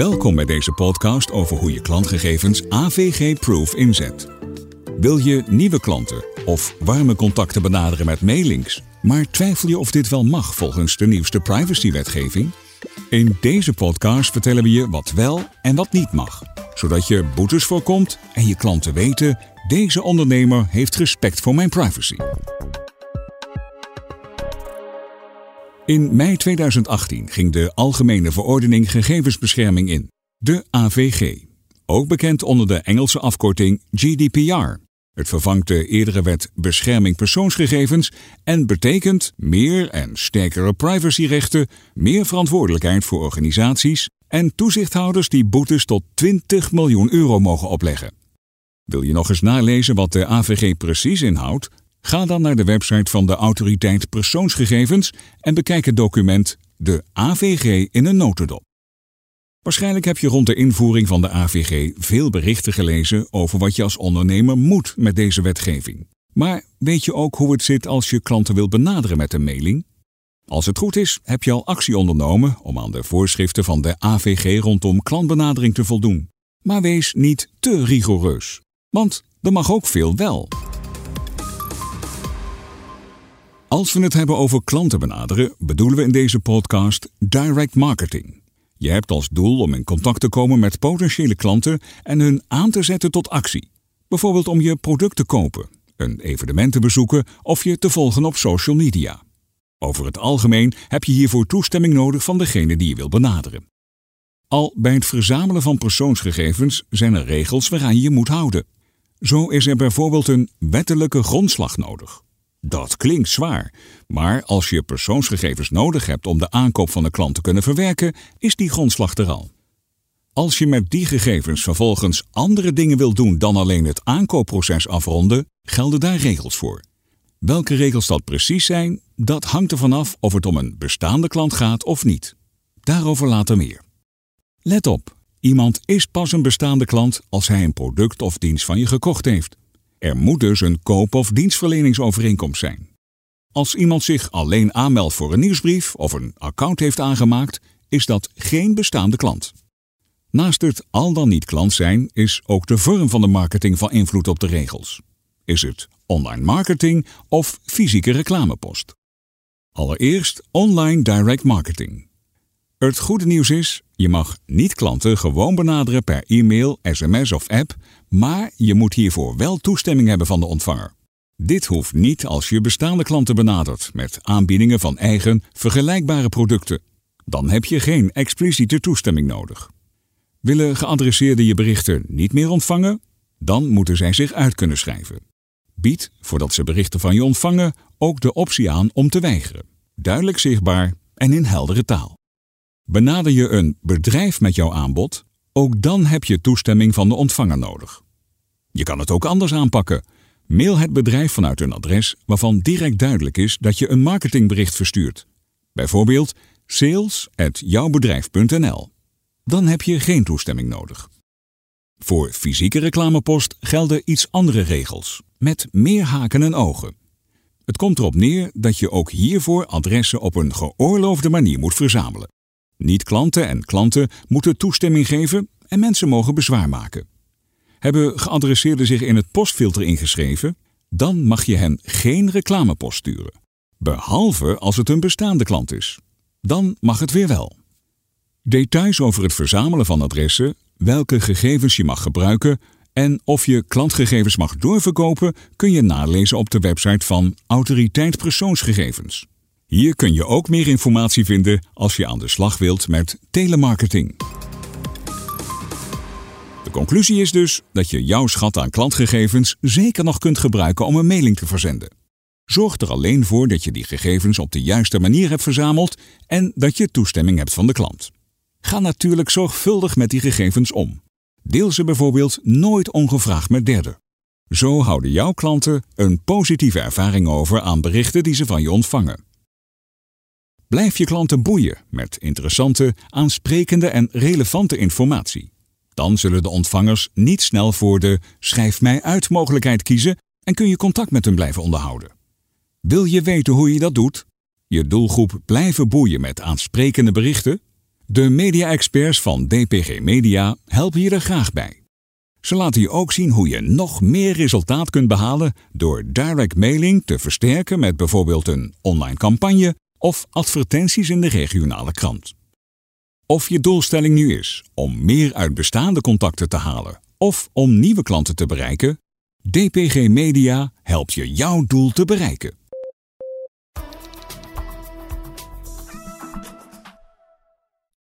Welkom bij deze podcast over hoe je klantgegevens AVG-proof inzet. Wil je nieuwe klanten of warme contacten benaderen met mailings, maar twijfel je of dit wel mag volgens de nieuwste privacywetgeving? In deze podcast vertellen we je wat wel en wat niet mag, zodat je boetes voorkomt en je klanten weten: deze ondernemer heeft respect voor mijn privacy. In mei 2018 ging de Algemene Verordening Gegevensbescherming in, de AVG, ook bekend onder de Engelse afkorting GDPR. Het vervangt de eerdere wet Bescherming persoonsgegevens en betekent meer en sterkere privacyrechten, meer verantwoordelijkheid voor organisaties en toezichthouders die boetes tot 20 miljoen euro mogen opleggen. Wil je nog eens nalezen wat de AVG precies inhoudt? Ga dan naar de website van de Autoriteit Persoonsgegevens en bekijk het document De AVG in een notendop. Waarschijnlijk heb je rond de invoering van de AVG veel berichten gelezen over wat je als ondernemer moet met deze wetgeving. Maar weet je ook hoe het zit als je klanten wil benaderen met een mailing? Als het goed is, heb je al actie ondernomen om aan de voorschriften van de AVG rondom klantbenadering te voldoen. Maar wees niet te rigoureus, want er mag ook veel wel. Als we het hebben over klanten benaderen, bedoelen we in deze podcast direct marketing. Je hebt als doel om in contact te komen met potentiële klanten en hun aan te zetten tot actie. Bijvoorbeeld om je product te kopen, een evenement te bezoeken of je te volgen op social media. Over het algemeen heb je hiervoor toestemming nodig van degene die je wil benaderen. Al bij het verzamelen van persoonsgegevens zijn er regels waaraan je je moet houden. Zo is er bijvoorbeeld een wettelijke grondslag nodig. Dat klinkt zwaar, maar als je persoonsgegevens nodig hebt om de aankoop van de klant te kunnen verwerken, is die grondslag er al. Als je met die gegevens vervolgens andere dingen wil doen dan alleen het aankoopproces afronden, gelden daar regels voor. Welke regels dat precies zijn, dat hangt ervan af of het om een bestaande klant gaat of niet. Daarover later meer. Let op, iemand is pas een bestaande klant als hij een product of dienst van je gekocht heeft. Er moet dus een koop- of dienstverleningsovereenkomst zijn. Als iemand zich alleen aanmeldt voor een nieuwsbrief of een account heeft aangemaakt, is dat geen bestaande klant. Naast het al dan niet klant zijn, is ook de vorm van de marketing van invloed op de regels. Is het online marketing of fysieke reclamepost? Allereerst online direct marketing. Het goede nieuws is, je mag niet klanten gewoon benaderen per e-mail, sms of app, maar je moet hiervoor wel toestemming hebben van de ontvanger. Dit hoeft niet als je bestaande klanten benadert met aanbiedingen van eigen, vergelijkbare producten. Dan heb je geen expliciete toestemming nodig. Willen geadresseerden je berichten niet meer ontvangen? Dan moeten zij zich uit kunnen schrijven. Bied, voordat ze berichten van je ontvangen, ook de optie aan om te weigeren. Duidelijk zichtbaar en in heldere taal. Benader je een bedrijf met jouw aanbod, ook dan heb je toestemming van de ontvanger nodig. Je kan het ook anders aanpakken. Mail het bedrijf vanuit een adres waarvan direct duidelijk is dat je een marketingbericht verstuurt. Bijvoorbeeld sales@jouwbedrijf.nl. Dan heb je geen toestemming nodig. Voor fysieke reclamepost gelden iets andere regels, met meer haken en ogen. Het komt erop neer dat je ook hiervoor adressen op een geoorloofde manier moet verzamelen. Niet-klanten en klanten moeten toestemming geven en mensen mogen bezwaar maken. Hebben geadresseerden zich in het postfilter ingeschreven, dan mag je hen geen reclamepost sturen. Behalve als het een bestaande klant is. Dan mag het weer wel. Details over het verzamelen van adressen, welke gegevens je mag gebruiken en of je klantgegevens mag doorverkopen kun je nalezen op de website van Autoriteit Persoonsgegevens. Hier kun je ook meer informatie vinden als je aan de slag wilt met telemarketing. De conclusie is dus dat je jouw schat aan klantgegevens zeker nog kunt gebruiken om een mailing te verzenden. Zorg er alleen voor dat je die gegevens op de juiste manier hebt verzameld en dat je toestemming hebt van de klant. Ga natuurlijk zorgvuldig met die gegevens om. Deel ze bijvoorbeeld nooit ongevraagd met derden. Zo houden jouw klanten een positieve ervaring over aan berichten die ze van je ontvangen. Blijf je klanten boeien met interessante, aansprekende en relevante informatie. Dan zullen de ontvangers niet snel voor de schrijf mij uit mogelijkheid kiezen en kun je contact met hen blijven onderhouden. Wil je weten hoe je dat doet? Je doelgroep blijven boeien met aansprekende berichten? De media-experts van DPG Media helpen je er graag bij. Ze laten je ook zien hoe je nog meer resultaat kunt behalen door direct mailing te versterken met bijvoorbeeld een online campagne of advertenties in de regionale krant. Of je doelstelling nu is om meer uit bestaande contacten te halen of om nieuwe klanten te bereiken, DPG Media helpt je jouw doel te bereiken.